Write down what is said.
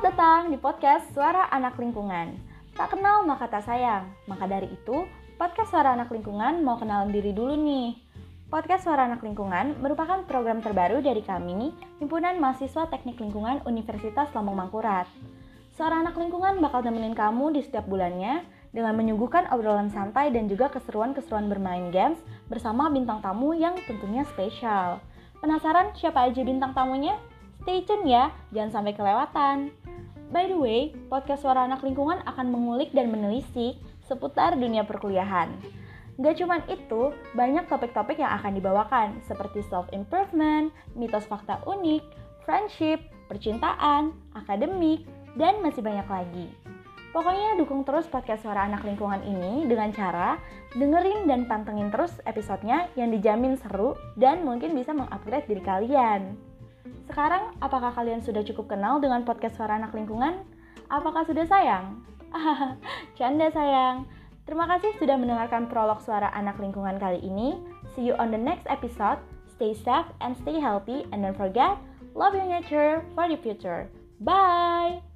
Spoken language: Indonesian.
datang di podcast Suara Anak Lingkungan. Tak kenal maka tak sayang. Maka dari itu, podcast Suara Anak Lingkungan mau kenalan diri dulu nih. Podcast Suara Anak Lingkungan merupakan program terbaru dari kami, Himpunan Mahasiswa Teknik Lingkungan Universitas Lambung Mangkurat. Suara Anak Lingkungan bakal temenin kamu di setiap bulannya dengan menyuguhkan obrolan santai dan juga keseruan-keseruan bermain games bersama bintang tamu yang tentunya spesial. Penasaran siapa aja bintang tamunya? Stay tune ya, jangan sampai kelewatan. By the way, podcast Suara Anak Lingkungan akan mengulik dan menelisik seputar dunia perkuliahan. Gak cuman itu, banyak topik-topik yang akan dibawakan seperti self-improvement, mitos fakta unik, friendship, percintaan, akademik, dan masih banyak lagi. Pokoknya dukung terus podcast Suara Anak Lingkungan ini dengan cara dengerin dan pantengin terus episodenya yang dijamin seru dan mungkin bisa mengupgrade diri kalian. Sekarang, apakah kalian sudah cukup kenal dengan podcast Suara Anak Lingkungan? Apakah sudah sayang? Canda sayang. Terima kasih sudah mendengarkan prolog Suara Anak Lingkungan kali ini. See you on the next episode. Stay safe and stay healthy and don't forget, love your nature for the future. Bye!